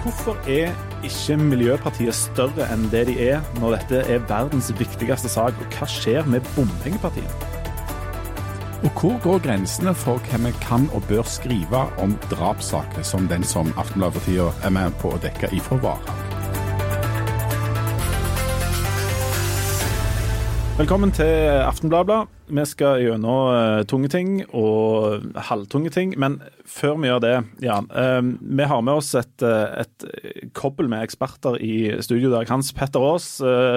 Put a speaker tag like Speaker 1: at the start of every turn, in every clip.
Speaker 1: Hvorfor er ikke Miljøpartiet større enn det de er, når dette er verdens viktigste sak? Og hva skjer med bompengepartiet?
Speaker 2: Og hvor går grensene for hva vi kan og bør skrive om drapssaker som den som Aftenbladet for tida er med på å dekke i Varhaug?
Speaker 1: Velkommen til Aftenbladet. Vi skal gjennom uh, tunge ting og halvtunge ting. Men før vi gjør det, Jan. Uh, vi har med oss et, uh, et kobbel med eksperter i studio i dag. Hans Petter Aas,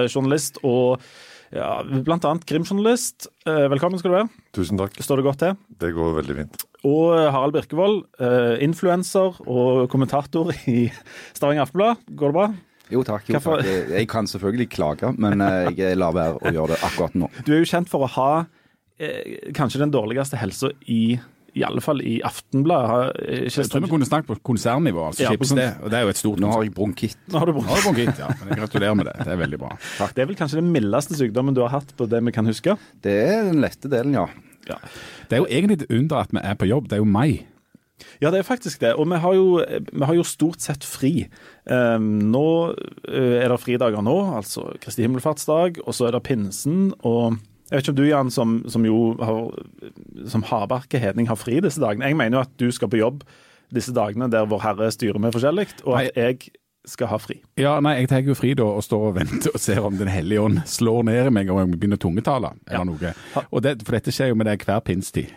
Speaker 1: journalist og ja, bl.a. krimjournalist. velkommen skal du være.
Speaker 3: Tusen takk.
Speaker 1: Står det godt til?
Speaker 3: Det går veldig fint.
Speaker 1: Og Harald Birkevold, influenser og kommentator i Stavanger Aftenblad. Går det bra?
Speaker 4: Jo takk. jo takk. Jeg, jeg kan selvfølgelig klage, men eh, jeg lar være å gjøre det akkurat nå.
Speaker 1: Du er jo kjent for å ha eh, kanskje den dårligste helsa i i alle fall i Aftenbladet.
Speaker 2: Jeg tror vi kunne snakket på konsernnivå, altså ja, det. Og det er jo et stort
Speaker 4: Nå har jeg bronkitt.
Speaker 1: Nå har du bronkitt,
Speaker 2: bronkitt ja. Men gratulerer med det. Det er veldig bra.
Speaker 1: Takk. Det er vel kanskje den mildeste sykdommen du har hatt på det vi kan huske?
Speaker 4: Det er den lette delen, ja.
Speaker 1: ja.
Speaker 2: Det er jo egentlig et under at vi er på jobb. Det er jo mai.
Speaker 1: Ja, det er faktisk det. Og vi har jo, vi har jo stort sett fri. Um, nå uh, er det fridager nå, altså Kristi himmelfartsdag, og så er det pinsen. og jeg vet ikke om du, Jan, som, som jo har, som hardbarke hedning, har fri disse dagene. Jeg mener jo at du skal på jobb disse dagene der Vår Herre styrer med forskjellig, og at jeg skal ha fri.
Speaker 2: Ja, nei, jeg tar jo fri da og står og venter og ser om Den hellige ånd slår ned i meg og jeg begynner tungetale eller ja. noe. Og det, for dette skjer jo med deg hver pinstid.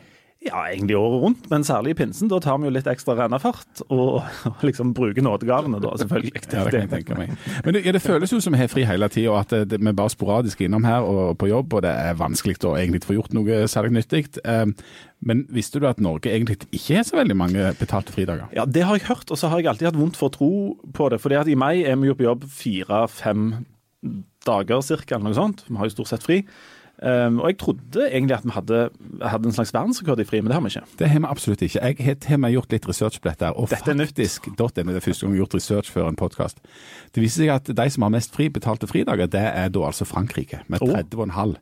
Speaker 1: Ja, egentlig året rundt, men særlig i pinsen. Da tar vi jo litt ekstra rennefart og, og liksom bruker nådegavene, da, selvfølgelig.
Speaker 2: ja, det kan jeg tenke meg. Men det, ja, det føles jo som vi har fri hele tida, og at det, vi er bare sporadisk innom her og på jobb, og det er vanskelig å egentlig få gjort noe særlig nyttig. Um, men visste du at Norge egentlig ikke har så veldig mange betalte fridager?
Speaker 1: Ja, det har jeg hørt, og så har jeg alltid hatt vondt for å tro på det. fordi at i mai er vi jo på jobb fire-fem dager cirka, eller noe sånt. Vi har jo stort sett fri. Um, og jeg trodde egentlig at vi hadde, hadde, en slags verdensrekord i fri, men det har vi ikke.
Speaker 2: Det har vi absolutt ikke. Jeg har til og gjort litt research på dette. Og
Speaker 1: dette er faktisk
Speaker 2: .no, det er første gang jeg har gjort research før en podkast. Det viser seg at de som har mest fri betalte fridager, det er da altså Frankrike, med 30,5.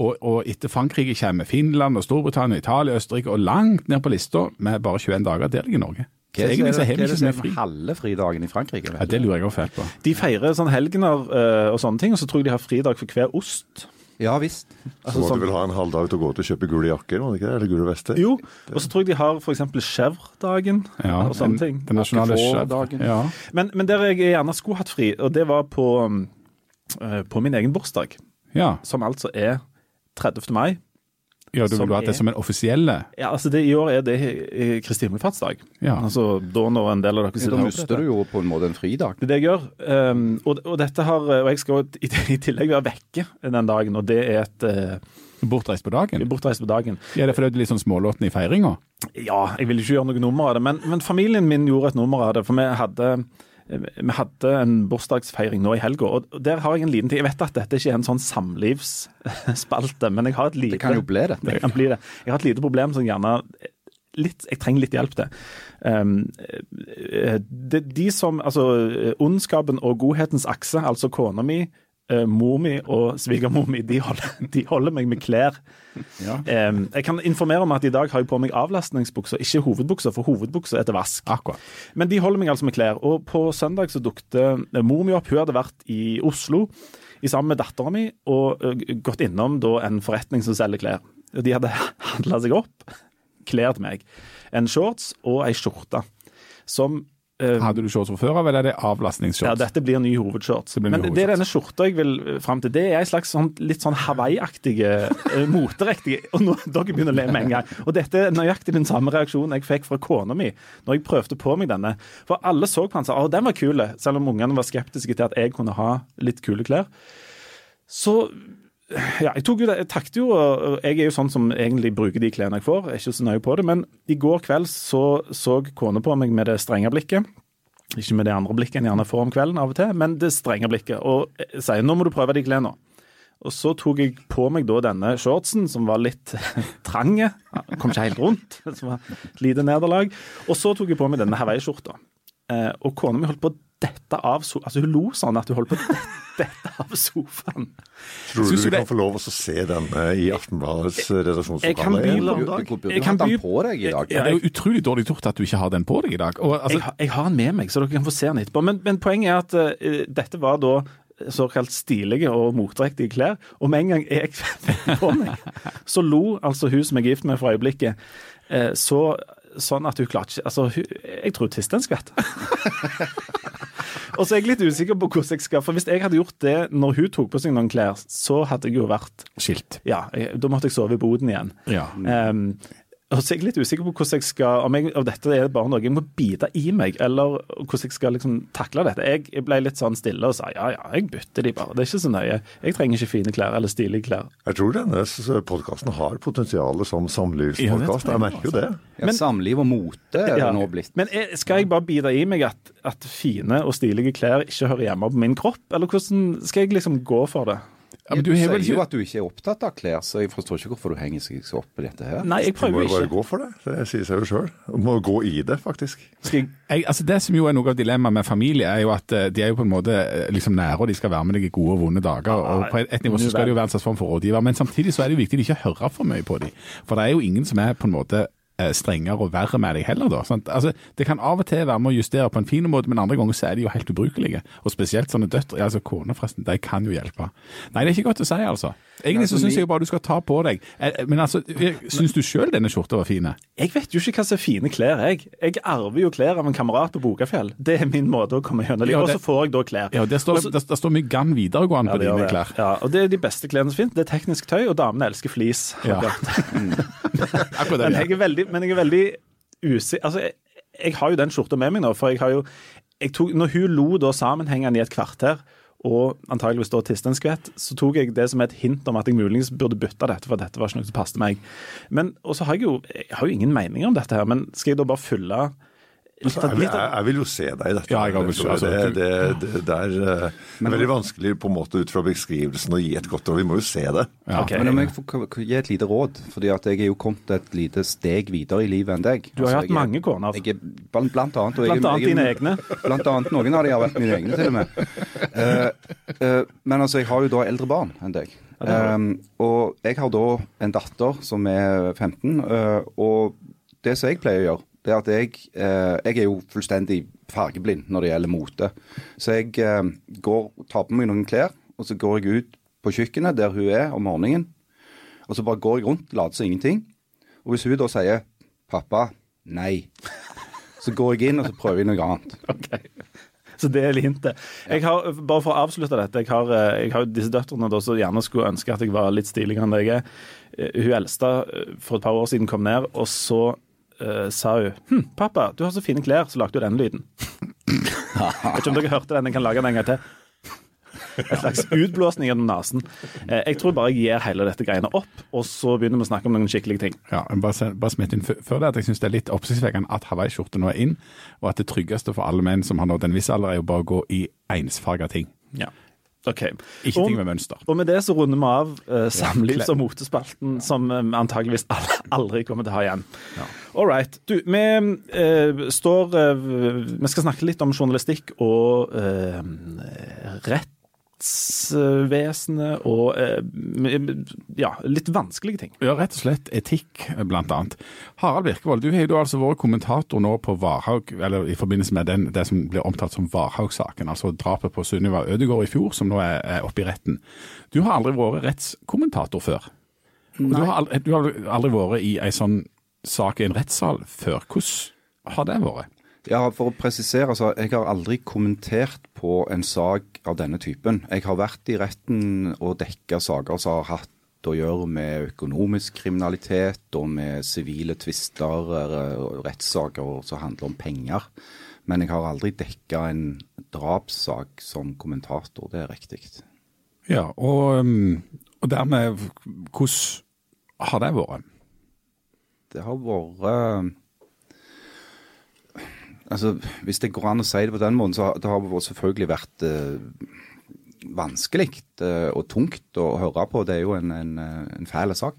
Speaker 2: Og, og etter Frankrike kommer Finland og Storbritannia, Italia, Østerrike og langt ned på lista med bare 21 dager. Der ligger Norge.
Speaker 4: Hva er det, så er det som er fri? halve fridagen i Frankrike?
Speaker 2: Ja, det lurer jeg også fælt på.
Speaker 1: De feirer sånn helgener uh, og sånne ting, og så tror jeg de har fridag for hver ost.
Speaker 4: Ja visst.
Speaker 3: Altså, så må sånn, du vel ha en halv dag til å gå til og kjøpe gule jakker, må ikke det? Eller gule vester?
Speaker 1: Jo, og så tror jeg de har f.eks. chèvre-dagen
Speaker 2: ja,
Speaker 1: og sånne ting.
Speaker 2: Den nasjonale dagen.
Speaker 1: Ja. Men, men, der jeg gjerne skulle hatt fri, og det var på, uh, på min egen bursdag.
Speaker 2: Ja.
Speaker 1: Som altså er 30. mai.
Speaker 2: Ja, Du vil ha det som en offisielle?
Speaker 1: Ja, altså det, I år er det Kristi himmelfartsdag.
Speaker 2: Ja.
Speaker 1: Altså, da når en del av dere
Speaker 4: sitter Da mister du jo på en måte en fridag.
Speaker 1: Det er det jeg gjør. Um, og, og, dette har, og jeg skal i, i, tillegg være vekke den dagen, og det er et uh,
Speaker 2: Bortreist på dagen?
Speaker 1: Bortreist på dagen.
Speaker 2: Ja, det er fordi du er litt sånn smålåten i feiringa?
Speaker 1: Ja, jeg vil ikke gjøre noe nummer av det, men, men familien min gjorde et nummer av det. For vi hadde vi hadde en bursdagsfeiring nå i helga, og der har jeg en liten ting. Jeg vet at dette ikke er en sånn samlivsspalte, men jeg har et lite
Speaker 4: Det kan jo bli det.
Speaker 1: det, kan bli det. Jeg har et lite problem som gjerne litt, Jeg trenger litt hjelp til. Um, de, de som Altså, ondskapen og godhetens akse, altså kona mi, uh, mor mi og svigermor mi, de holder, de holder, meg med klær. Ja. Um, jeg kan informere om at i dag har jeg på meg avlastningsbukser, ikke hovedbukser, for hovedbukser er til vask.
Speaker 2: Akkurat.
Speaker 1: Men de holder meg altså med klær. Og på søndag så dukket eh, mor mi opp. Hun hadde vært i Oslo i sammen med dattera mi og uh, gått innom da, en forretning som selger klær. De hadde handla seg opp klær til meg. En shorts og ei skjorte som
Speaker 2: Hadde du shorts fra før av, eller er det avlastningsshorts?
Speaker 1: Ja, dette blir ny hovedshorts. Det Men det er denne skjorta jeg vil eh, fram til. Det er en slags sånn, litt sånn Hawaii-aktige, uh, moteriktige Og nå, dere begynner å le med en gang. Og dette er nøyaktig den samme reaksjonen jeg fikk fra kona mi når jeg prøvde på meg denne. For alle så på den og sa den var kul, selv om ungene var skeptiske til at jeg kunne ha litt kule klær. Så ja, jeg tok jo det, jeg takket jo, og jeg er jo sånn som egentlig bruker de klærne jeg får. Jeg er ikke så nøye på det. Men i går kveld så så kona på meg med det strenge blikket. Ikke med det andre blikket en gjerne får om kvelden av og til, men det strenge blikket. Og sier nå må du prøve de klærne. Og så tok jeg på meg da denne shortsen, som var litt trange. Kom ikke helt rundt. Som var et lite nederlag. Og så tok jeg på meg denne Hawaii-skjorta. Eh, og kona mi holdt på å dette av sofaen. Altså, hun lo sånn at hun holdt på å dette av sofaen.
Speaker 3: Tror du
Speaker 2: du det-
Speaker 3: kan få lov å se denne i Aftenbladets
Speaker 1: Jeg
Speaker 3: redaksjonslokale
Speaker 1: by- Jeg kan
Speaker 4: hatt den
Speaker 1: by-
Speaker 4: på deg i dag.
Speaker 2: Ja, det er jo utrolig dårlig gjort at du ikke har den på deg i dag. Og, altså,
Speaker 1: jeg, har- jeg har den med meg, så dere kan få se den etterpå. Men, men poenget er at uh, dette var da såkalt stilige og motdrektige klær. Og med en gang jeg fikk på meg, så lo altså hun som jeg er gift med for øyeblikket, eh, så sånn at hun klarte ikke Altså, hun, jeg tror hun skvetter. og så er jeg litt usikker på hvordan jeg skal For hvis jeg hadde gjort det når hun tok på seg noen klær, så hadde jeg jo vært
Speaker 2: skilt.
Speaker 1: Ja, jeg, da måtte jeg sove i boden igjen.
Speaker 2: Ja.
Speaker 1: Um, og så er jeg litt usikker på hvordan jeg skal Om jeg, om dette er bare noe jeg må bite i meg, eller hvordan jeg skal liksom takle dette. Jeg, ble litt sånn stille og sa ja, ja, jeg bytter de bare. Det er ikke så nøye. Jeg trenger ikke fine klær eller stilige klær.
Speaker 3: Jeg tror denne podkasten har potensial som samlivspodkast.
Speaker 2: jeg
Speaker 3: jeg merker jo det.
Speaker 4: Ja, samliv og mote er
Speaker 1: Ja.
Speaker 4: det nå blitt.
Speaker 1: Men er, skal jeg bare bite i meg at, at fine og stilige klær ikke hører hjemme på min kropp, eller hvordan skal jeg liksom gå for det?
Speaker 2: Ja, men
Speaker 4: du sier
Speaker 2: vel
Speaker 4: jo at du ikke er opptatt av klær, så jeg forstår ikke hvorfor du henger seg så opp i dette her.
Speaker 1: Nei, jeg prøver ikke.
Speaker 3: Du må jo bare
Speaker 1: ikke.
Speaker 3: gå for det. Det sier seg jo sjøl. Du må gå i det, faktisk.
Speaker 1: Skal jeg,
Speaker 2: jeg, altså Det som jo er noe av dilemmaet med familie, er jo at eh, de er jo på en måte eh, liksom nære, og de skal være med deg i gode og vonde dager. og På et, nivå så skal det jo være en slags form for rådgiver, men samtidig så er det jo viktig å ikke høre for mye på dem. For det er jo ingen som er på en måte strengere og verre med deg heller, da. Altså, det kan av og til være med å justere på en fin måte, men andre ganger så er de jo helt ubrukelige. Og spesielt sånne døtre, altså kone forresten, de kan jo hjelpe. Nei, det er ikke godt å si, altså. Egentlig så
Speaker 4: Altså,
Speaker 2: syns jeg bare du skal ta på deg. Eh, Men altså, syns du sjøl denne skjorta var fin?
Speaker 1: jeg vet jo ikke hva som er fine klær, jeg. Jeg arver jo klær av en kamerat på Bokafjell. Det er min måte å komme gjennom
Speaker 2: Ja,
Speaker 1: livet. Og så får jeg da klær.
Speaker 2: Ja, der står,
Speaker 1: Og det
Speaker 2: der, der står mye Gann videregående på dine
Speaker 1: det.
Speaker 2: klær.
Speaker 1: Ja, og det er de beste klærne som finnes. Det er teknisk tøy, og damene elsker flis.
Speaker 2: Ja. Akkurat
Speaker 1: Men jeg er veldig, men jeg er veldig usikker Altså, jeg, jeg har jo den skjorta med meg nå, for jeg har jo jeg tok, Når hun lo da sammenhengende i et kvarter, og antageligvis da tiste en skvett, så tok jeg det som et hint om at jeg muligens burde bytte dette, for dette var ikke noe som passet meg. Men, Og så har jeg jo jeg har jo ingen mening om dette her, men skal jeg da bare fylle litt
Speaker 3: Jeg
Speaker 1: av,
Speaker 3: vil,
Speaker 1: litt av
Speaker 3: jeg vil jo se deg i dette.
Speaker 2: Ja, jeg til- altså,
Speaker 3: det, det, det, det er eh, veldig vanskelig på en måte ut fra beskrivelsen å gi et godt råd. Vi må jo se det.
Speaker 2: Ja.
Speaker 1: Okay.
Speaker 4: Men om jeg får gi et lite råd, fordi at jeg er jo kommet et lite steg videre i livet enn deg.
Speaker 1: Du har
Speaker 4: Altså,
Speaker 1: hatt mange koner.
Speaker 4: Jeg er, blant, blant annet. og jeg
Speaker 1: Blant annet
Speaker 4: jeg
Speaker 1: dine egne.
Speaker 4: Blant annet noen av de har vært mine egne, til og med. Uh, uh, men altså, jeg har jo da eldre barn enn deg. Um, og jeg har da en datter som er 15, eh, og det som jeg pleier å gjøre, det er at jeg, eh, jeg er jo fullstendig fargeblind når det gjelder mote. Så jeg eh, går, tar på meg noen klær, og så går jeg ut på kjøkkenet der hun er om morgenen, og så bare går jeg rundt, later som ingenting. Og hvis hun da sier 'pappa, nei', så går jeg inn og så prøver jeg noe annet.
Speaker 1: Ok. Så det er hintet. Jeg har, bare for å avslutte dette, jeg har, eh, jeg har disse døtrene da, som gjerne skulle ønske at jeg var litt stiligere enn det jeg er. Hun eldste for et par år siden kom ned, og så eh, sa hun hm, 'Pappa, du har så fine klær', så lagde hun den lyden. Jeg vet ikke om dere hørte den, jeg kan lage den en gang til. En slags utblåsning gjennom nesen. Eh, Jeg tror bare jeg gir hele dette greiene opp, og så begynner vi å snakke om noen skikkelige ting.
Speaker 2: Ja, bare, bare smett inn før det at jeg syns det er litt oppsiktsvekkende at hawaiiskjorte nå er inn, og at det tryggeste for alle menn som har nådd en viss alder, er jo bare å gå i ensfarga ting.
Speaker 1: Ja. Ok.
Speaker 2: Ikke ting med mønster.
Speaker 1: Og med det så runder vi av uh, samlivs- og motespalten, som eh, antageligvis aldri kommer til å ha igjen. All right. Du, vi uh, står uh, Vi skal snakke litt om journalistikk og eh, rettsvesenet og eh, ja, litt vanskelige ting.
Speaker 2: Ja, rett og slett etikk, blant annet. Harald Birkevold, du har jo altså vært kommentator nå på Varhaug, eller i forbindelse med den, det som blir omtalt som Varhaug-saken, altså drapet på Sunniva Ødegaard i fjor, som nå er, er oppe i retten. Du har aldri vært rettskommentator før. Du har aldri, du har aldri vært i ei sånn sak i en rettssal før. Hvordan har det vært?
Speaker 4: Ja, For å presisere, så jeg har aldri kommentert på en sak av denne typen. Jeg har vært i retten og dekka saker som har hatt å gjøre med økonomisk kriminalitet og med sivile tvister eh, og rettssaker som handler om penger. Men jeg har aldri dekka en drapssak som kommentator, det er riktig.
Speaker 2: Ja, og, um, og dermed, hvordan har det vært?
Speaker 4: Det har vært Altså, Hvis det går an å si det på den måten, så det har det selvfølgelig vært eh, vanskelig eh, og tungt å høre på. Det er jo en, en, eh, en fæl sak.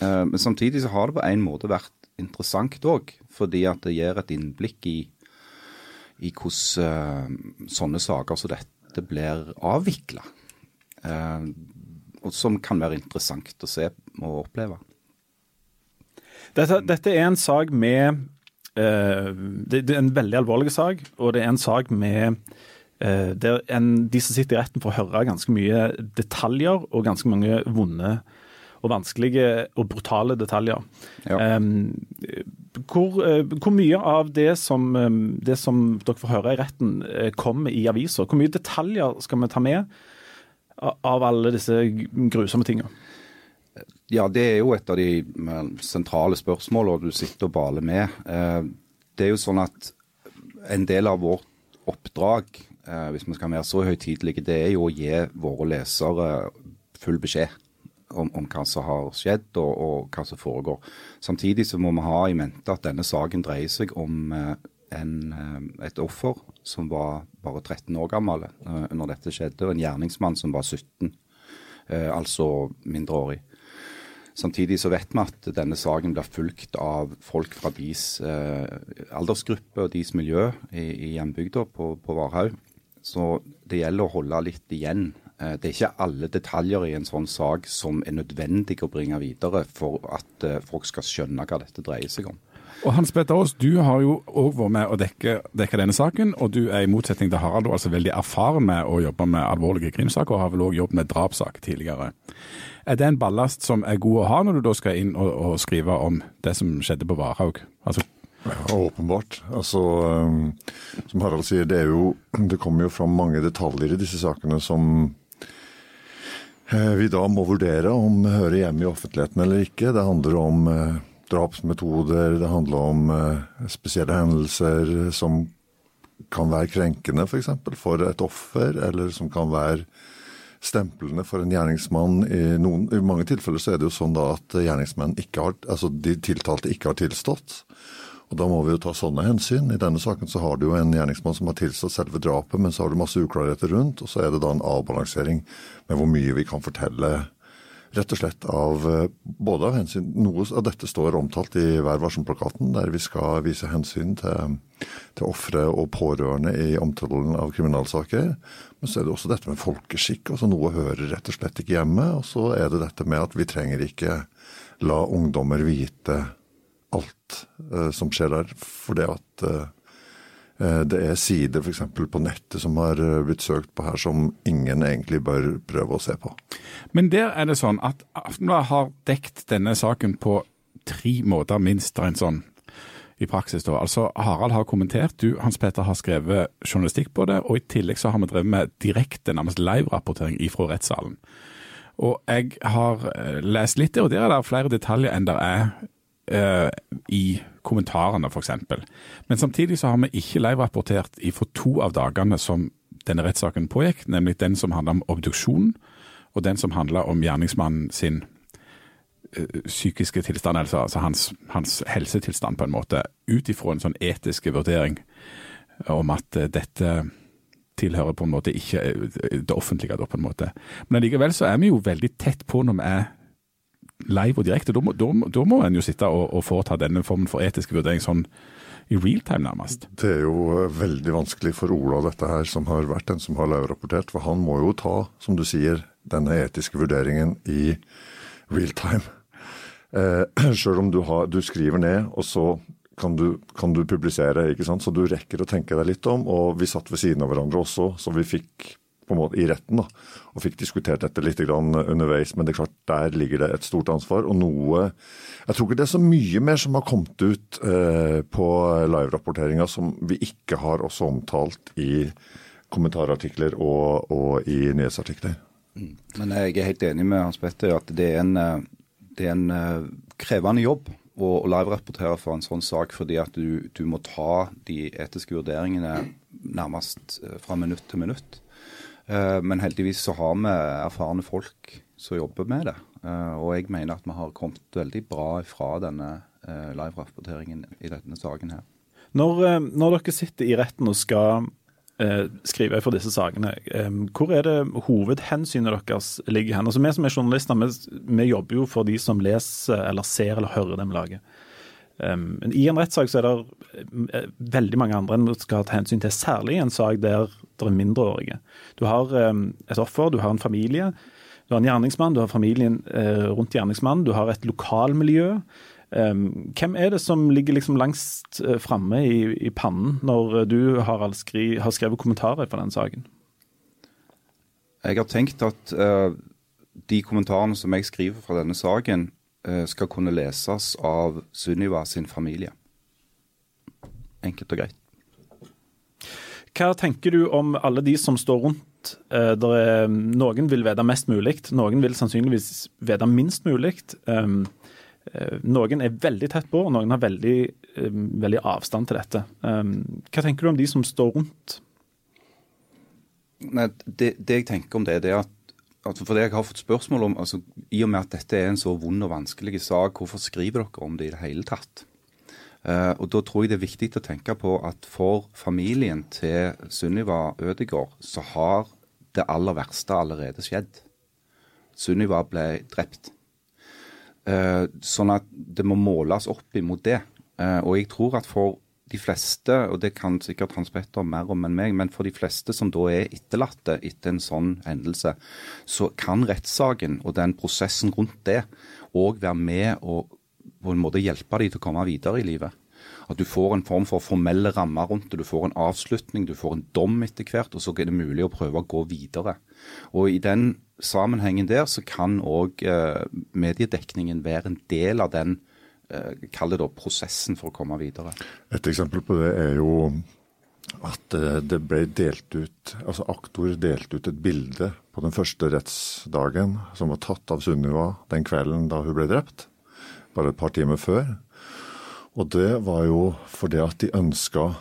Speaker 4: Eh, men samtidig så har det på en måte vært interessant òg, fordi at det gir et innblikk i, i hvordan sånne saker som dette blir avvikla. og som kan være interessant å se og oppleve.
Speaker 1: Dette, dette er en sak med det, er en veldig alvorlig sak, og det er en sak med der en, de som sitter i retten får høre ganske mye detaljer og ganske mange vonde og vanskelige og brutale detaljer. Ja. Um, hvor, uh, hvor, mye av det som, det som, dere får høre i retten, kommer i aviser? Hvor mye detaljer skal vi ta med av alle disse grusomme tingene?
Speaker 4: Ja, det er jo et av de sentrale spørsmålene du sitter og baler med. Uh, det er jo sånn at en del av vårt oppdrag, hvis vi skal være så høytidelige, det er jo å gi våre lesere full beskjed om, om, hva som har skjedd og, og, hva som foregår. Samtidig så må vi ha i mente at denne saken dreier seg om eh, en, eh, et offer som var bare 13 år gammel eh, når dette skjedde, og en gjerningsmann som var 17, altså mindreårig. Samtidig så vet vi at denne saken blir fulgt av folk fra deres eh, aldersgruppe og deres miljø i, i hjembygda på, på Varhaug. Så det gjelder å holde litt igjen Eh, det er ikke alle detaljer i en sånn sak som er nødvendig å bringe videre for at eh, folk skal skjønne hva dette dreier seg om.
Speaker 2: Og Hans Petter Aas, du har jo òg vært med å dekke, dekke, denne saken, og du er i motsetning til Harald altså veldig erfaren med å jobbe med alvorlige krimsaker, og har vel òg jobbet med drapssak tidligere. Er det en ballast som er god å ha når du da skal inn og, og skrive om det som skjedde på Varhaug? Altså
Speaker 3: ja, åpenbart. Altså, um, som Harald sier, det, jo, det kommer jo fram mange detaljer i disse sakene som Eh, vi da må vurdere om hører hjemme i offentligheten eller ikke. Det handler om eh, drapsmetoder, det handler om eh, spesielle hendelser som kan være krenkende f.eks. For, for et offer, eller som kan være stemplende for en gjerningsmann. I, noen, I, mange tilfeller så er det jo sånn da at gjerningsmenn ikke har, altså de tiltalte ikke har tilstått. Og Da må vi jo ta sånne hensyn. I denne saken så har du jo en gjerningsmann som har tilstått selve drapet, men så har du masse uklarheter rundt, og så er det da en avbalansering med hvor mye vi kan fortelle. Rett og slett av eh, både av hensyn Noe av dette står omtalt i Vær varsom-plakaten, der vi skal vise hensyn til, til ofre og pårørende i omtalen av kriminalsaker. Men så er det også dette med folkeskikk. altså Noe hører rett og slett ikke hjemme. Og så er det dette med at vi trenger ikke la ungdommer vite alt uh, som skjer der. For det at uh, det er sider f.eks. på nettet som har blitt søkt på her som ingen egentlig bør prøve å se på.
Speaker 2: Men der er det sånn at Aftenbladet har dekt denne saken på tre måter, minst en sånn i praksis. da. Altså, Harald har kommentert, du Hans Peter har skrevet journalistikk på det, og i tillegg så har vi drevet med direkte, nærmest live-rapportering ifra rettssalen. Og jeg har lest litt, og der er det flere detaljer enn det er eh, i kommentarene, f.eks. Men samtidig så har vi ikke live-rapportert for to av dagene som denne rettssaken pågikk, nemlig den som handla om obduksjon, og den som handla om gjerningsmannen sin uh, psykiske tilstand, altså, altså hans, hans, helsetilstand, på en måte, ut ifra en sånn etisk vurdering om at uh, dette tilhører på en måte ikke uh, det offentlige, da, på en måte. Men allikevel så er vi jo veldig tett på når vi er live og direkte. Da må, da, da må en jo sitte og, og, foreta denne formen for etisk vurdering sånn i real time, nærmest.
Speaker 3: Det er jo eh, veldig vanskelig for Ola, dette her, som har vært den som har live-rapportert. For han må jo ta, som du sier, denne etiske vurderingen i real time. Eh, Sjøl om du, har, du, skriver ned, og så kan du, kan du, publisere, ikke sant? så du rekker å tenke deg litt om. Og vi satt ved siden av hverandre også, så vi fikk på en måte i retten da, og fikk diskutert dette litt underveis. Men det er klart, der ligger det et stort ansvar. Og noe Jeg tror ikke det er så mye mer som har kommet ut eh, på live-rapporteringa som vi ikke har også omtalt i kommentarartikler og, og i nyhetsartikler.
Speaker 4: Mm. Men jeg er helt enig med Hans Petter at det er en, eh, det er en eh, krevende jobb å live-rapportere for en sånn sak, fordi at du, du, må ta de etiske vurderingene nærmest eh, fra minutt til minutt. Eh, men heldigvis så har vi erfarne folk som jobber med det. Eh, og jeg mener at vi har kommet veldig bra fra denne eh, live-rapporteringen i denne saken her.
Speaker 1: Når, når, dere sitter i retten og skal skrive for disse sakene, hvor er det hovedhensynet deres ligger hen? Altså Vi som er journalister, vi, vi, jobber jo for de som leser eller ser eller hører det vi lager. Um, I en rettssak er det veldig mange andre enn skal ta hensyn til, særlig i en sak der det er mindreårige. Du har et offer, du har en familie, du har en gjerningsmann, du har familien uh, rundt gjerningsmannen, du har et lokalmiljø. Hvem er det som ligger liksom langst uh, framme i, i, pannen når du har, skri, har skrevet kommentarer på den saken?
Speaker 4: Jeg har tenkt at uh, de kommentarene som jeg skriver fra denne saken, skal kunne leses av Sunniva sin familie. Enkelt og greit.
Speaker 1: Hva tenker du om alle de som står rundt? Uh, er, noen vil vite mest mulig, noen vil sannsynligvis vite minst mulig. Um, noen er veldig tett på, og noen har veldig, um, veldig avstand til dette. Um, hva tenker du om de som står rundt?
Speaker 4: Nei, det, det, jeg tenker om det, det er at, at for det jeg har fått spørsmål om, altså, I og med at dette er en så vond og vanskelig sak, hvorfor skriver dere om det i det hele tatt? Uh, og Da tror jeg det er viktig å tenke på at for familien til Sunniva Ødegård, så har det aller verste allerede skjedd. Sunniva ble drept. Uh, sånn at det må måles opp imot det. Uh, og jeg tror at for de fleste, og det kan sikkert Hans Petter mer om enn meg, men for de fleste som da er etterlatte etter en sånn hendelse, så kan rettssaken og den prosessen rundt det òg være med og på en måte hjelpe dem til å komme videre i livet. At du får en form for formelle rammer rundt det. Du får en avslutning, du får en dom etter hvert, og så er det mulig å prøve å gå videre. Og i den sammenhengen der så kan òg eh, mediedekningen være en del av den kall det da prosessen for å komme videre.
Speaker 3: Et eksempel på det er jo at eh, det ble delt ut, altså Aktor delte ut et bilde på den første rettsdagen som var tatt av Sunniva den kvelden da hun ble drept, bare et par timer før. Og det var jo fordi at de ønska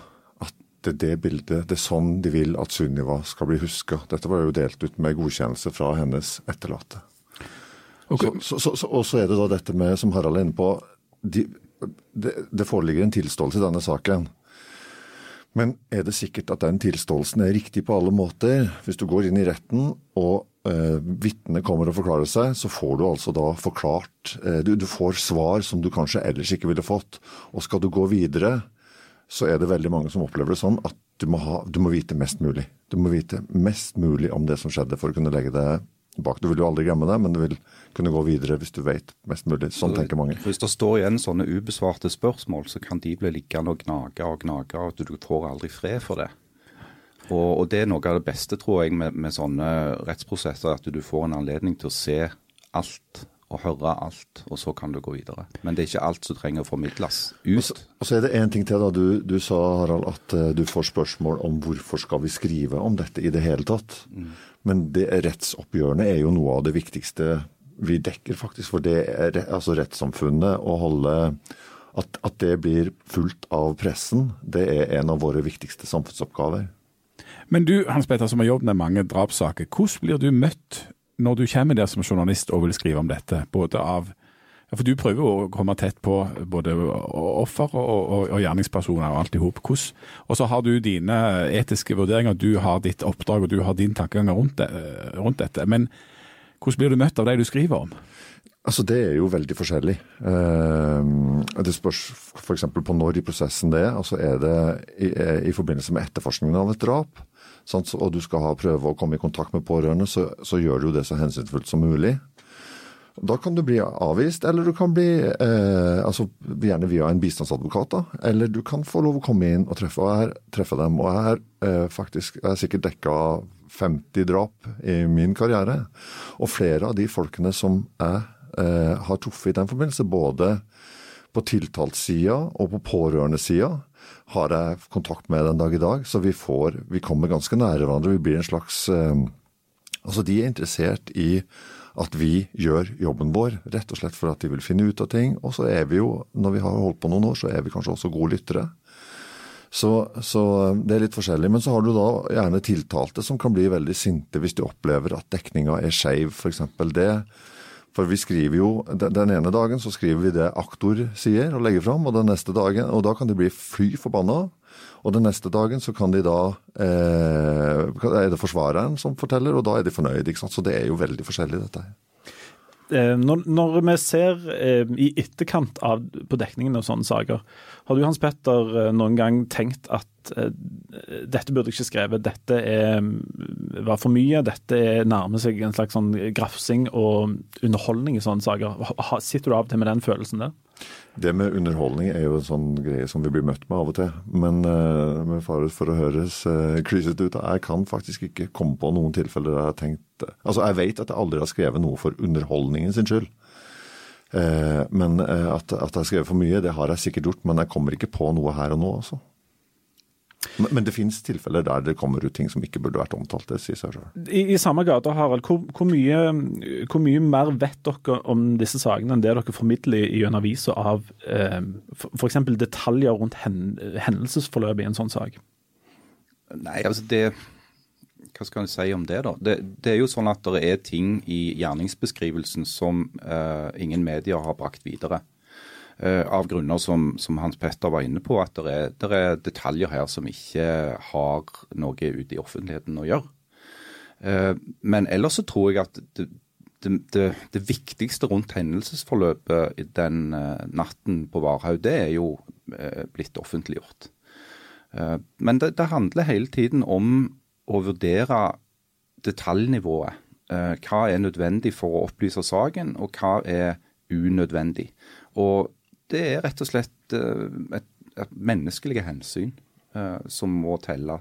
Speaker 3: at det, det bildet, det er sånn de vil at Sunniva skal bli huska. Dette var jo delt ut med godkjennelse fra hennes etterlatte. Okay. Så, så, så, og så er det da dette med, som Harald er inne på, de, det, det, foreligger en tilståelse i denne saken. Men er det sikkert at den tilståelsen er riktig på alle måter? Hvis du går inn i retten og eh, vitnet kommer og forklarer seg, så får du altså da forklart eh, du, du, får svar som du kanskje ellers ikke ville fått. Og skal du gå videre, så er det veldig mange som opplever det sånn at du må, ha, du må vite mest mulig. Du må vite mest mulig om det som skjedde for å kunne legge det bak. Du vil jo aldri glemme det, men du vil kunne gå videre hvis du vet mest mulig. Sånn tenker mange.
Speaker 4: Hvis det står igjen sånne ubesvarte spørsmål, så kan de bli liggende og gnage og gnage, og du får aldri fred for det. Og, og det er noe av det beste, tror jeg, med, med sånne rettsprosesser, at du får en anledning til å se alt og høre alt, og så kan du gå videre. Men det er ikke alt som trenger å formidles ut. Og
Speaker 3: så, og så er det én ting til. da, du, du, sa Harald, at uh, du får spørsmål om hvorfor skal vi skrive om dette i det hele tatt. Mm. Men det, rettsoppgjørene er jo noe av det viktigste vi dekker, faktisk. For det er altså rettssamfunnet å holde at, at, det blir fulgt av pressen, det er en av våre viktigste samfunnsoppgaver.
Speaker 2: Men du Hans Petter, som har jobbet med mange drapssaker, hvordan blir du møtt når du kommer der som journalist og vil skrive om dette? Både av for Du prøver jo å komme tett på både offer og, og, og gjerningspersoner og alt i hop. Og så har du dine etiske vurderinger, du har ditt oppdrag og du har din tankegang rundt, det, rundt dette. Men hvordan blir du møtt av de du skriver om?
Speaker 3: Altså Det er jo veldig forskjellig. Eh, det spørs f.eks. på når i prosessen det er. Altså Er det i, i forbindelse med etterforskningen av et drap, sant? og du skal ha prøve å komme i kontakt med pårørende, så, så gjør du det så hensynsfullt som mulig. Da kan du bli avvist, eller du kan bli eh, altså gjerne via en bistandsadvokat. da, Eller du kan få lov å komme inn og treffe, og her, treffe dem. Og jeg er eh, faktisk jeg er sikkert dekka 50 drap i min karriere. Og flere av de folkene som jeg eh, har truffet i den forbindelse, både på tiltaltsida og på pårørendesida, har jeg kontakt med den dag i dag. Så vi får, vi kommer ganske nære hverandre. Vi blir en slags eh, Altså, de er interessert i at vi gjør jobben vår, rett og slett for at de vil finne ut av ting. Og så er vi jo, når vi har holdt på noen år, så er vi kanskje også gode lyttere. Så, så, det er litt forskjellig. Men så har du da gjerne tiltalte som kan bli veldig sinte hvis de opplever at dekninga er skeiv, f.eks. det. For vi skriver jo, Den ene dagen så skriver vi det aktor sier og legger fram, og den neste dagen, og da kan de bli fly forbanna. Og den neste dagen så kan de da eh, Er det forsvareren som forteller, og da er de fornøyd. ikke sant? Så det er jo veldig forskjellig, dette.
Speaker 1: Eh, når, når, vi ser eh, i etterkant av, på dekningen av sånne saker, har du Hans Petter eh, noen gang tenkt at eh, dette burde ikke skrevet, dette er, mm, var for mye, dette er, nærmer seg en slags sånn grafsing og underholdning i sånne saker. Sitter du av og til med den følelsen der?
Speaker 3: Det med underholdning er jo en sånn greie som vi blir møtt med av og til. Men uh, med fare for å høres uh, klysete ut, jeg kan faktisk ikke komme på noen tilfeller der jeg har tenkt Altså, jeg vet at jeg aldri har skrevet noe for underholdningen sin skyld. Uh, men uh, at, at, jeg har skrevet for mye, det har jeg sikkert gjort. Men jeg kommer ikke på noe her og nå, altså. Men det finnes tilfeller der det kommer ut ting som ikke burde vært omtalt. det sier seg selv.
Speaker 1: I, i samme gate, Harald, hvor, hvor, mye, hvor, mye, mer vet dere om disse sakene enn det dere formidler i en avis av eh, f.eks. detaljer rundt hen, hendelsesforløpet i en sånn sak?
Speaker 4: Nei, altså det Hva skal en si om det, da? Det, det, er jo sånn at det er ting i gjerningsbeskrivelsen som eh, ingen medier har brakt videre. Eh, av grunner som, som, Hans Petter var inne på, at det er, det er, detaljer her som ikke har noe ute i offentligheten å gjøre. Eh, men ellers så tror jeg at det, det, det viktigste rundt hendelsesforløpet den eh, natten på Varhaug, det er jo blitt offentliggjort. Men det handler hele tiden om å vurdere detaljnivået. Hva er nødvendig for å opplyse saken, og hva er unødvendig. Og det er rett og slett uh, et, et menneskelige hensyn uh, som må telle.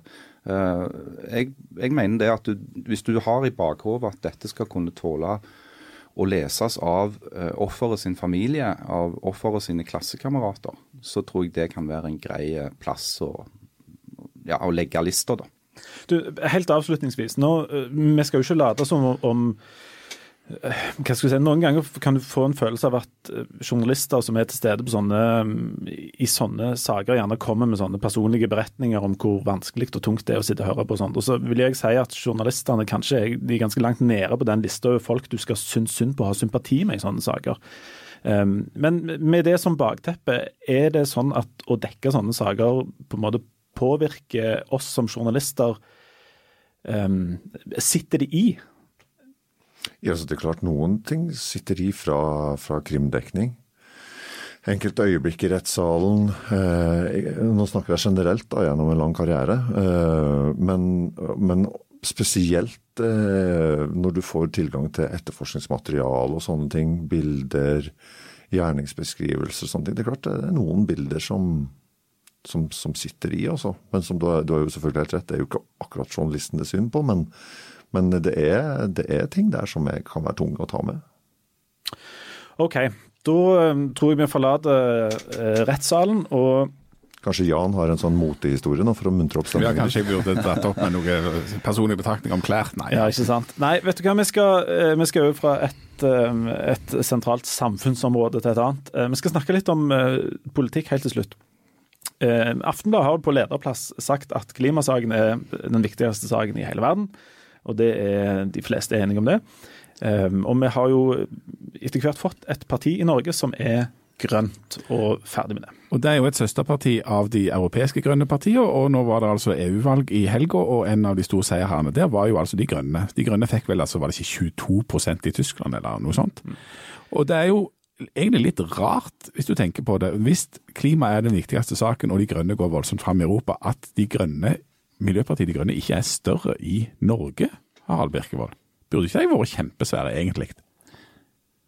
Speaker 4: Uh, jeg, jeg, mener det at du, hvis du har i bakhodet at dette skal kunne tåle å leses av offeret sin familie, av offeret sine klassekamerater, så tror jeg det kan være en grei plass å, ja, å legge lister, da.
Speaker 1: Du, helt avslutningsvis, nå, Vi skal jo ikke late som om hva skal jeg si, Noen ganger kan du få en følelse av at eh, journalister som er til stede sånne, i sånne saker, gjerne kommer med sånne personlige beretninger om hvor vanskelig og tungt det er å sitte og høre på. sånt. Og så vil jeg si at Journalistene kanskje er, ganske langt nede på den lista over folk du skal synes synd på å ha sympati med i sånne saker. Um, men med det som bakteppe, er det sånn at å dekke sånne saker på en måte påvirker oss som journalister? Um, sitter de i?
Speaker 3: Ja, så det er klart Noen ting sitter i fra, fra krimdekning. Enkelte øyeblikk i rettssalen. Eh, nå snakker jeg generelt da, gjennom en lang karriere. Eh, men, men, spesielt eh, når du får tilgang til etterforskningsmateriale og sånne ting. Bilder, gjerningsbeskrivelser og sånne ting. Det er klart det er noen bilder som, som, som sitter i, altså. Men som du, du har jo selvfølgelig helt rett, det er jo ikke akkurat journalisten det er synd på. men men det er, det er ting der som kan være tunge å ta med.
Speaker 1: OK. Da um, tror jeg vi forlater uh, rettssalen og
Speaker 3: Kanskje Jan har en sånn motehistorie nå for å muntre opp
Speaker 2: stemningen? Ja, kanskje jeg burde dratt opp med noen personlige betraktninger om klær. Nei.
Speaker 1: Ja, ikke sant. Nei, vet du hva, vi skal, uh, vi skal over fra et, um, et, sentralt samfunnsområde til et annet. Uh, vi skal snakke litt om politikk helt til slutt. Aftenbladet har på lederplass sagt at klimasaken er den viktigste saken i hele verden og det er de fleste er enige om det. Um, og vi har jo etter hvert fått et parti i Norge som er grønt og ferdig med det.
Speaker 2: Og Det er jo et søsterparti av de europeiske grønne partiene, og nå var det altså EU-valg i helga, og en av de store seierherrene der var jo altså De grønne. De grønne fikk vel altså, var det ikke 22% i Tyskland eller noe sånt. Mm. Og det er jo egentlig litt rart, hvis du tenker på det. Hvis klima er den viktigste saken, og de grønne går voldsomt fram i Europa, at de grønne Miljøpartiet De Grønne ikke er større i Norge, Harald Birkevold? Burde ikke de vært kjempesvære, egentlig?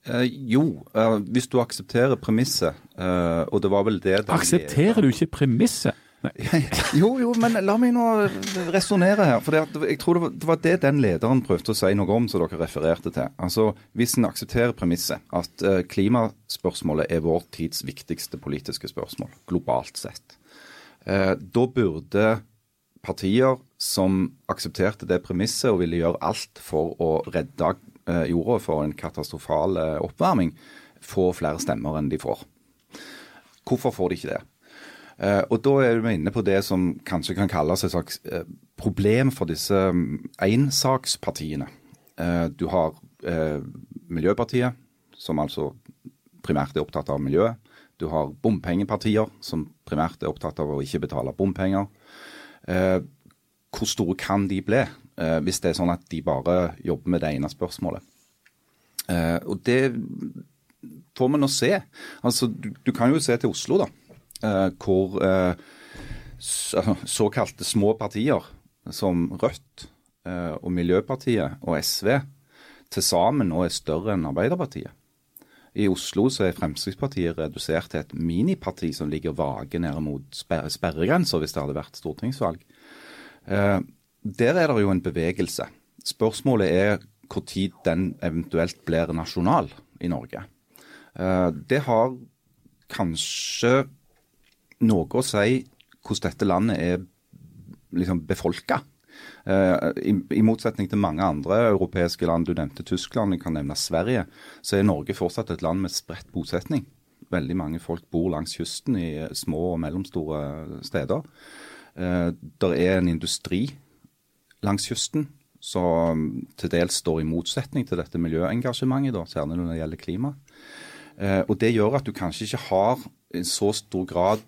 Speaker 4: Eh, jo, eh, hvis du aksepterer premisset, eh, og det var vel det
Speaker 2: Aksepterer du ikke premisset?
Speaker 4: jo, jo, men la meg nå resonnere her. For jeg tror det var, det den lederen prøvde å si noe om, som dere refererte til. Altså, Hvis en aksepterer premisset at uh, klimaspørsmålet er vår tids viktigste politiske spørsmål, globalt sett, uh, da burde partier som aksepterte det premisset og ville gjøre alt for å redde eh, jorda for en katastrofal eh, oppvarming, få flere stemmer enn de får. Hvorfor får de ikke det? Eh, og Da er vi inne på det som kanskje kan kalles et slags problem for disse ensakspartiene. Du har Miljøpartiet, som altså primært er opptatt av miljøet. Du har bompengepartier, som primært er opptatt av å ikke betale bompenger. Eh, hvor store kan de bli, eh, hvis det er sånn at de bare jobber med det ene spørsmålet? Eh, og det får vi nå se. Altså, du, du, kan jo se til Oslo, da. Hvor såkalte små partier som Rødt og Miljøpartiet og SV til sammen nå er større enn Arbeiderpartiet. I Oslo så er Fremskrittspartiet redusert til et miniparti som ligger vage nede mot sper sperregrensa hvis det hadde vært stortingsvalg. Eh, der er det jo en bevegelse. Spørsmålet er når den eventuelt blir nasjonal i Norge. Eh, det har kanskje noe å si hvordan dette landet er liksom befolka. Uh, i, motsetning til mange andre europeiske land, du nevnte Tyskland, jeg kan nevne Sverige, så er Norge fortsatt et land med spredt bosetning. Veldig mange folk bor langs kysten i små og mellomstore steder. Det er en industri langs kysten som til dels står i motsetning til dette miljøengasjementet, da, særlig når det gjelder klima. Uh, og Det gjør at du kanskje ikke har en så stor grad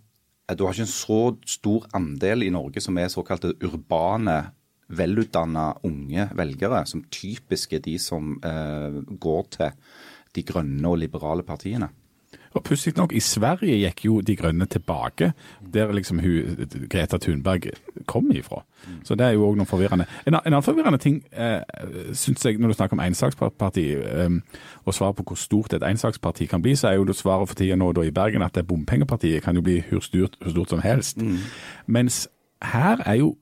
Speaker 4: du har ikke en så stor andel i Norge som er såkalte urbane, velutdanna unge velgere, som typisk er de som eh, går til de grønne og liberale partiene.
Speaker 2: Og Pussig nok, i Sverige gikk jo De Grønne tilbake, der liksom hun, Greta Thunberg kom ifra. Så det er jo òg noe forvirrende. En, en, annen forvirrende ting eh, syns jeg, når du snakker om ensaksparti, eh, og svaret på hvor stort et ensaksparti kan bli, så er jo det svaret for tida nå da i Bergen at det bompengepartiet kan jo bli hvor stort, stort som helst. Mm. Mens her er jo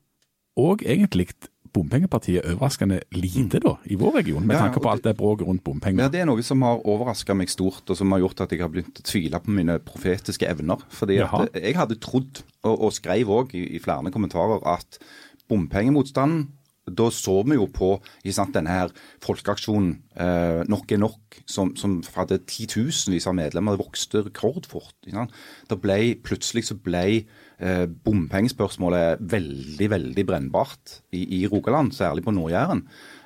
Speaker 2: òg egentlig bompengepartiet overraskende lite da, i vår region, med tanke på alt det bråket rundt bompenger?
Speaker 4: Ja, Det er noe som har overraska meg stort, og som har gjort at jeg har begynt å tvile på mine profetiske evner. Fordi Jeg hadde trodd, og, og skrev òg i, i flere kommentarer, at bompengemotstanden da så vi jo på sant, denne her folkeaksjonen eh, Nok er nok, som, som hadde titusenvis av medlemmer. Vokste rekordfort. Det ble, plutselig så ble eh, bompengespørsmålet veldig veldig brennbart i, i Rogaland, særlig på Nord-Jæren.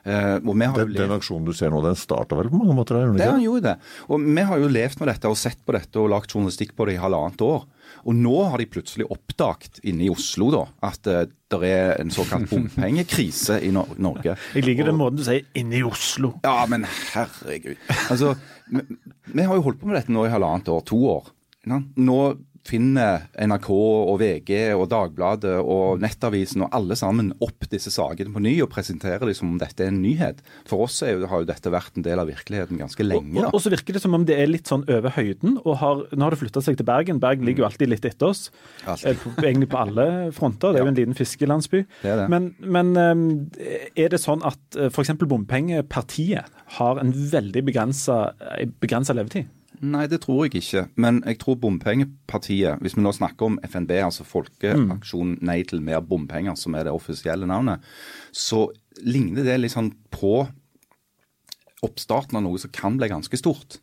Speaker 3: Eh, den, den, aksjonen du ser nå, den starta vel på mange måter?
Speaker 4: Der, han gjorde det. Og Vi har jo levd med dette og sett på dette og lagt journalistikk på det i halvannet år. Og nå har de plutselig oppdaget inne i Oslo da, at uh, det er en såkalt bompengekrise i Nor Norge.
Speaker 1: Jeg liker den måten du sier 'inne i Oslo'.
Speaker 4: Ja, men herregud. Altså, vi, vi har jo holdt på med dette nå i halvannet år, to år. Nå finner NRK og VG og Dagbladet og Nettavisen og alle sammen opp disse sakene på ny og presenterer dem som om dette er en nyhet. For oss jo, har jo dette vært en del av virkeligheten ganske lenge.
Speaker 1: Og, og, og, så virker det som om det er litt sånn over høyden. og har, Nå har det flytta seg til Bergen. Bergen ligger jo alltid litt etter oss. Eh, egentlig på alle fronter. Det er jo en liten fiskelandsby. Det er det. Men, men ehm, er det sånn at eh, f.eks. bompengepartiet har en veldig begrensa levetid?
Speaker 4: Nei, det tror jeg ikke. Men jeg tror bompengepartiet, hvis vi nå snakker om FNB, altså Folkeaksjonen Nei til mer bompenger, som er det offisielle navnet, så ligner det litt sånn på oppstarten av noe som kan bli ganske stort.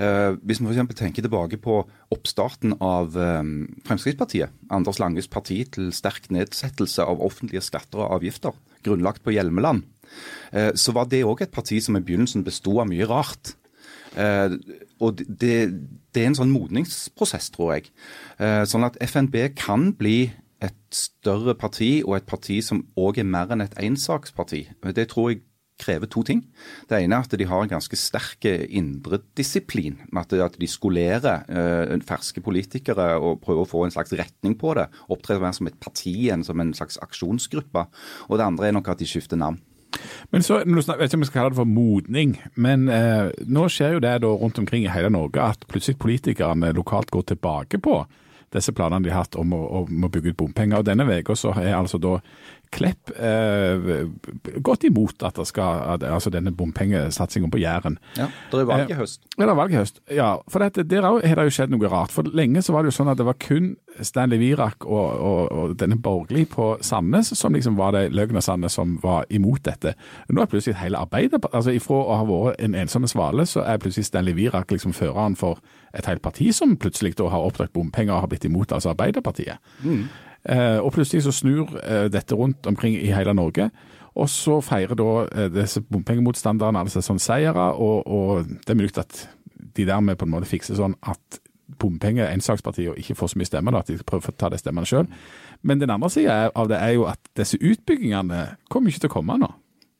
Speaker 4: Uh, hvis vi f.eks. tenker tilbake på oppstarten av um, Fremskrittspartiet, Anders Langes parti til sterk nedsettelse av offentlige skatter og avgifter, grunnlagt på Hjelmeland, uh, så var det òg et parti som i begynnelsen besto av mye rart. Uh, og det, det, er en sånn modningsprosess, tror jeg. Eh, sånn at FNB kan bli et større parti, og et parti som òg er mer enn et ensaksparti. Det tror jeg krever to ting. Det ene er at de har en ganske sterk indredisiplin. Med at de skolerer eh, ferske politikere og prøver å få en slags retning på det. Opptrer mer som et parti enn som en slags aksjonsgruppe. Og det andre er nok at de skifter navn.
Speaker 2: Men så, Jeg vet ikke om jeg skal kalle det for modning, men eh, nå skjer jo det da rundt omkring i hele Norge at plutselig politikerne lokalt går tilbake på disse planene de har hatt om å, om å bygge ut bompenger. Og Denne uka er altså da Klepp eh, gått imot at det skal, at, altså denne bompengesatsingen på Jæren.
Speaker 4: Ja, Det er valg i høst.
Speaker 2: Eh, det er valg i høst, ja. For dette, der har det jo skjedd noe rart. For Lenge så var det jo sånn at det var kun Stanley Virak og, og, og denne Borgli på Sandnes som liksom var det løgn Sandnes som var imot dette. Nå er plutselig hele Arbeiderpartiet altså Ifra å ha vært en ensomme svale, så er plutselig Stanley Virak liksom føreren for et helt parti som plutselig da har oppdaget bompenger og har blitt imot altså Arbeiderpartiet. Mm. Eh, og plutselig så snur eh, dette rundt omkring i hele Norge. Og så feirer da eh, disse bompengemotstanderne altså sånn seire, og, og, det er mulig at de dermed på en måte fikser sånn at bompenge ensakspartiene ikke får så mye stemmer, at de prøver å ta de stemmene sjøl. Men den andre sida av det er jo at disse utbyggingene kommer ikke til å komme nå.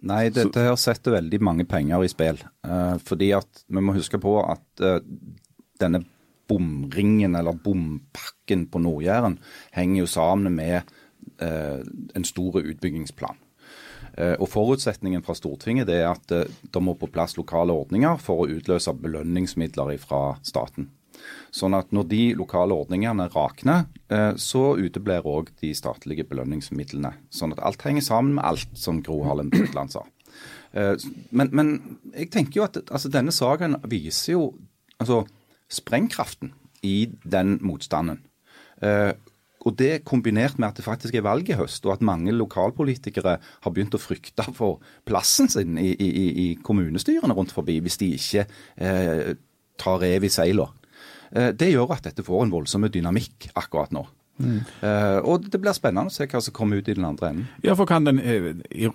Speaker 4: Nei, dette her setter veldig mange penger i spill. Eh, fordi at vi må huske på at eh, denne bomringen eller bompakken på Nord-Jæren henger jo sammen med eh, en stor utbyggingsplan. Og Forutsetningen fra Stortinget er at det må på plass lokale ordninger for å utløse belønningsmidler fra staten. Sånn at når de lokale ordningene rakner, eh, så uteblir òg de statlige belønningsmidlene. Sånn at alt henger sammen med alt, som Gro Harlem Brundtland sa. Eh, men, men, jeg tenker jo at altså, denne saken viser jo altså, sprengkraften i den motstanden. Eh, og det kombinert med at det faktisk er valg i høst, og at mange lokalpolitikere har begynt å frykte for plassen sin i, i, i kommunestyrene rundt forbi hvis de ikke eh, tar rev i seila. Eh, det gjør at dette får en voldsom dynamikk akkurat nå. Mm. Uh, og det blir spennende å se hva som kommer ut i den andre enden.
Speaker 2: Ja, for Kan den uh,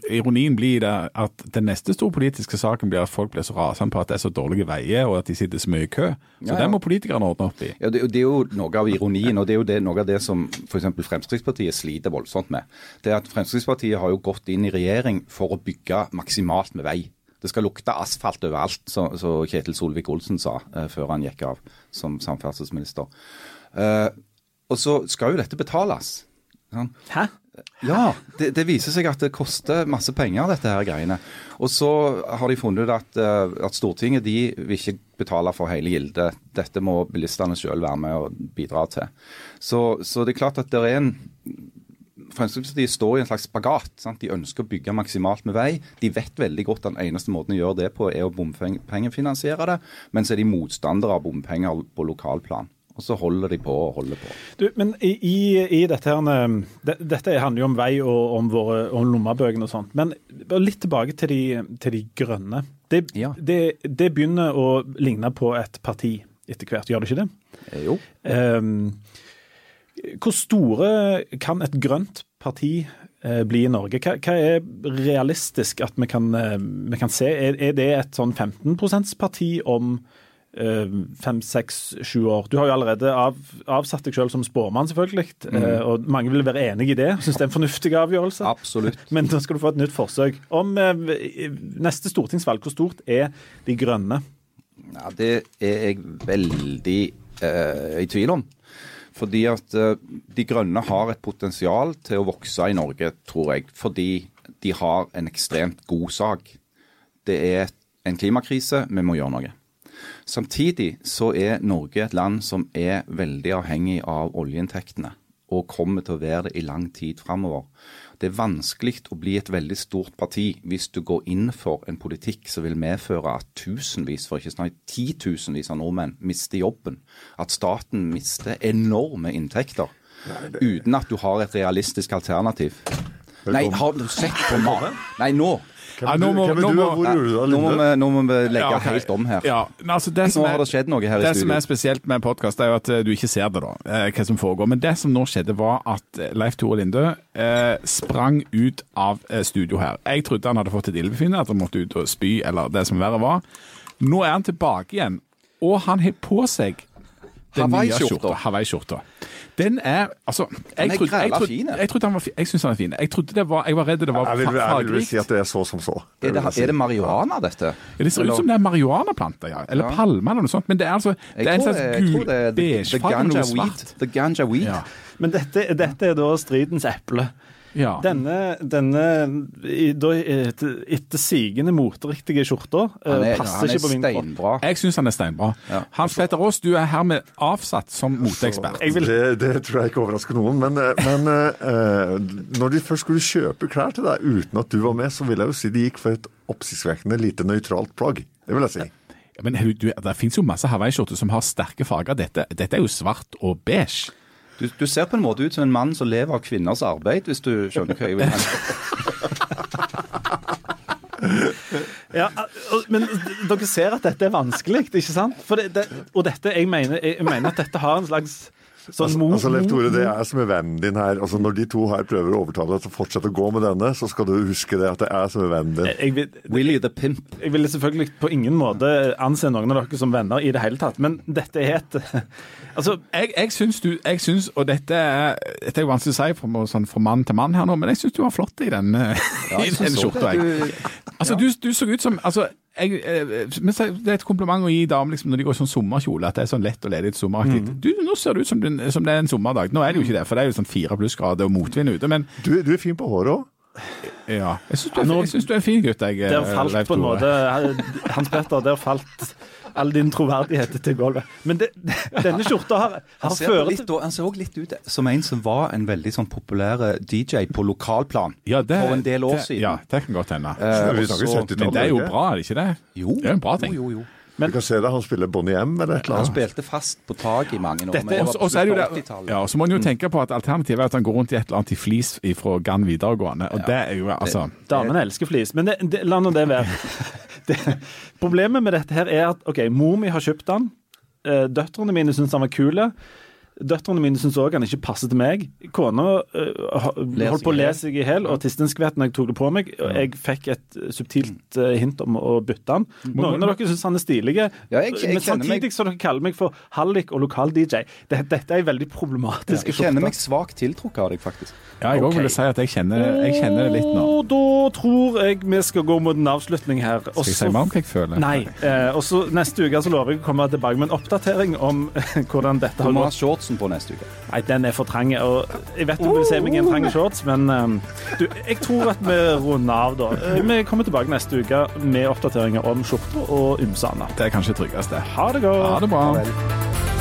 Speaker 2: ironien bli det at den neste store politiske saken blir at folk blir så rasende på at det er så dårlige veier og at de sitter så mye i kø? Så ja, ja. det må politikerne ordne opp i.
Speaker 4: Ja, det, det, er jo noe av ironien, og det er jo det, noe av det som f.eks. Fremskrittspartiet sliter voldsomt med. Det er at Fremskrittspartiet har jo gått inn i regjering for å bygge maksimalt med vei. Det skal lukte asfalt overalt, så, så Kjetil Solvik-Olsen sa uh, før han gikk av som samferdselsminister. Uh, og så skal jo dette betales.
Speaker 1: Sånn. Hæ?
Speaker 4: Ja, det, det, viser seg at det koster masse penger, dette her greiene. Og så har de funnet ut at, uh, at Stortinget de vil ikke betale for hele gildet. Dette må bilistene sjøl være med og bidra til. Så, så, det er klart at det er en Fremskrittspartiet står i en slags spagat. Sant? De ønsker å bygge maksimalt med vei. De vet veldig godt at den eneste måten å gjøre det på, er å bompengefinansiere det. Men så er de motstandere av bompenger på lokalplan. Og så holder de på og holder på.
Speaker 1: Du, men i, i dette her, det, dette handler jo om vei og om, våre, om lommebøkene og sånt. Men litt tilbake til de, til de grønne. Det, ja. det, det, begynner å ligne på et parti etter hvert, gjør det ikke det?
Speaker 4: Eh, jo. Um,
Speaker 1: hvor store kan et grønt parti eh, bli i Norge? Hva, hva er realistisk at vi kan, eh, vi kan se? Er, er, det et sånn 15 %-parti om fem, seks, sju år? Du har jo allerede av, avsatt deg selv som spåmann, selvfølgelig. Mm. og mange vil være enig i det. Syns det er en fornuftig avgjørelse.
Speaker 4: Absolutt.
Speaker 1: Men da skal du få et nytt forsøk. Om neste stortingsvalg, hvor stort er De grønne?
Speaker 4: Ja, det er jeg veldig eh, i tvil om. Fordi at uh, De Grønne har et potensial til å vokse i Norge, tror jeg. Fordi de har en ekstremt god sak. Det er en klimakrise, vi må gjøre noe. Samtidig så er Norge et land som er veldig avhengig av oljeinntektene. Og kommer til å være det i lang tid framover. Det er vanskelig å bli et veldig stort parti hvis du går inn for en politikk som vil medføre at tusenvis, for ikke snart titusenvis av nordmenn mister jobben. At staten mister enorme inntekter. Uten at du har et realistisk alternativ. Nei, har du sett på mat? Nei, nå
Speaker 3: hvem, nå må, nå, må,
Speaker 4: nå, må vi, nå må vi legge ja, okay. helt om her.
Speaker 2: Ja, altså nå
Speaker 4: har det skjedd noe her i studio.
Speaker 2: Det som er spesielt med podkast, er jo at eh, du ikke ser det, da, eh, hva som foregår. Men det som nå skjedde, var at eh, Leif Tore Lindø eh, sprang ut av studio her. Jeg trodde han hadde fått et ildbefinnende, at han måtte ut og spy, eller det som verre var. Nå er han tilbake igjen, og han har på seg den nye skjorta. Hawaii-skjorta. Den er altså
Speaker 4: jeg, jeg.
Speaker 2: Jeg, trodde han var, jeg syns han er fin. Jeg, trodde det var, jeg var redd det var fargerikt.
Speaker 3: Jeg vil si at det er så som så.
Speaker 4: Er det, er det marihuana, dette?
Speaker 2: Ja, det ser ut som det er marihuanaplanter, ja. Eller ja. palmer eller noe sånt. Men det er altså det er en slags gul beige farge, noe svart.
Speaker 4: The ganja weed. Ja.
Speaker 1: Men dette, dette er da stridens eple. Ja. Denne, denne etter sigende moteriktige skjorta uh, passer ikke på min kropp.
Speaker 2: Jeg syns han er steinbra. Ja. Hans Petter Aas, du er hermed avsatt som moteekspert.
Speaker 3: Vil... Det, det, tror jeg ikke overrasker noen. Men, eh, men uh, når de først skulle kjøpe klær til deg uten at du var med, så vil jeg jo si de gikk for et oppsiktsvekkende lite nøytralt plagg. Det vil jeg si.
Speaker 2: Ja, men du, Det finnes jo masse hawaiiskjorter som har sterke farger. Dette, dette er jo svart og beige.
Speaker 4: Du, du, ser på en måte ut som en mann som lever av kvinners arbeid, hvis du skjønner hva jeg vil
Speaker 1: ja, men dere ser at dette er vanskelig, ikke sant? Det, det, og dette, jeg mener, jeg mener, at dette har en slags
Speaker 3: Sånn, altså, altså, Leif Tore, det er som er vennen din her. Altså, når de to her prøver å overtale deg til å fortsette å gå med denne, så skal du huske det at det er som er vennen din.
Speaker 4: Jeg vil, Willy the Pimp.
Speaker 1: Jeg vil selvfølgelig på ingen måte anse noen av dere som venner i det hele tatt, men dette er et
Speaker 2: Altså, jeg, jeg syns du jeg syns, Og dette er, dette er vanskelig å si fra, sånn, fra mann til mann her nå, men jeg syns du var flott i den, ja, i den skjorta. Altså, du, du så ut som altså, jeg, eh, det er et kompliment å gi damer liksom, når de går i sånn sommerkjole, at det er sånn lett og ledig sommeraktig. Mm. Du, nå ser det ut som, som, det er en sommerdag. Nå er det jo ikke det, for det er jo sånn fire plussgrader og motvind ute. Men
Speaker 3: du, du er fin på håret òg.
Speaker 2: Ja. Jeg syns du, du, er en fin gutt, jeg.
Speaker 1: Der falt på en måte Hans Petter, der falt all din troverdighet til gulvet. Men det, denne skjorta har, har
Speaker 4: han ført litt, Han ser òg litt ut som en som var en veldig sånn populær DJ på lokalplan ja, det, for en del år
Speaker 2: det,
Speaker 4: siden.
Speaker 2: Ja, det kan godt hende. Uh, men det er jo bra, er det ikke det?
Speaker 4: Jo.
Speaker 2: Det er en bra ting.
Speaker 4: Jo, jo, jo.
Speaker 3: Men, du kan se det, Han spiller Bonnie M eller et eller
Speaker 4: annet. Han spilte fast på taket i mange år. Dette,
Speaker 2: og, så er det jo det, ja, så må en jo mm. tenke på at alternativet er at han går rundt i et eller annet i flis fra Gann videregående. og ja. det er jo altså...
Speaker 1: Damene elsker flis, men det, det, la nå det være. det, problemet med dette her er at OK, mor mi har kjøpt den. Eh, døtrene mine syns han var kul. Døtrene mine syns òg han ikke passer til meg. Kona uh, holdt på å le seg i hjel og tiste skvett når jeg tok det på meg. og Jeg fikk et subtilt uh, hint om å bytte han. Noen av dere syns han er stilig, ja, men samtidig så dere kaller meg for hallik og lokal-DJ. Dette er veldig problematisk.
Speaker 4: Ja, jeg kjenner meg svakt tiltrukket av deg, faktisk.
Speaker 2: Ja, jeg òg okay. ville si at jeg kjenner, jeg kjenner, det litt nå.
Speaker 1: Og da tror jeg vi skal gå mot en avslutning her.
Speaker 2: Også, skal jeg si meg om hva jeg føler?
Speaker 1: Nei. Uh, og så Neste uke så lover jeg å komme tilbake med en oppdatering om hvordan dette
Speaker 4: har gått. Shortsen på neste uke.
Speaker 1: Nei, den er for trang. Og jeg vet du vil se meg i en trang shorts, men um, du, jeg tror at vi runder av da. Eh, vi kommer tilbake neste uke med oppdateringer om skjorter og ymse annet.
Speaker 2: Det er kanskje tryggest, det.
Speaker 1: Ha det godt.
Speaker 2: Ha det bra.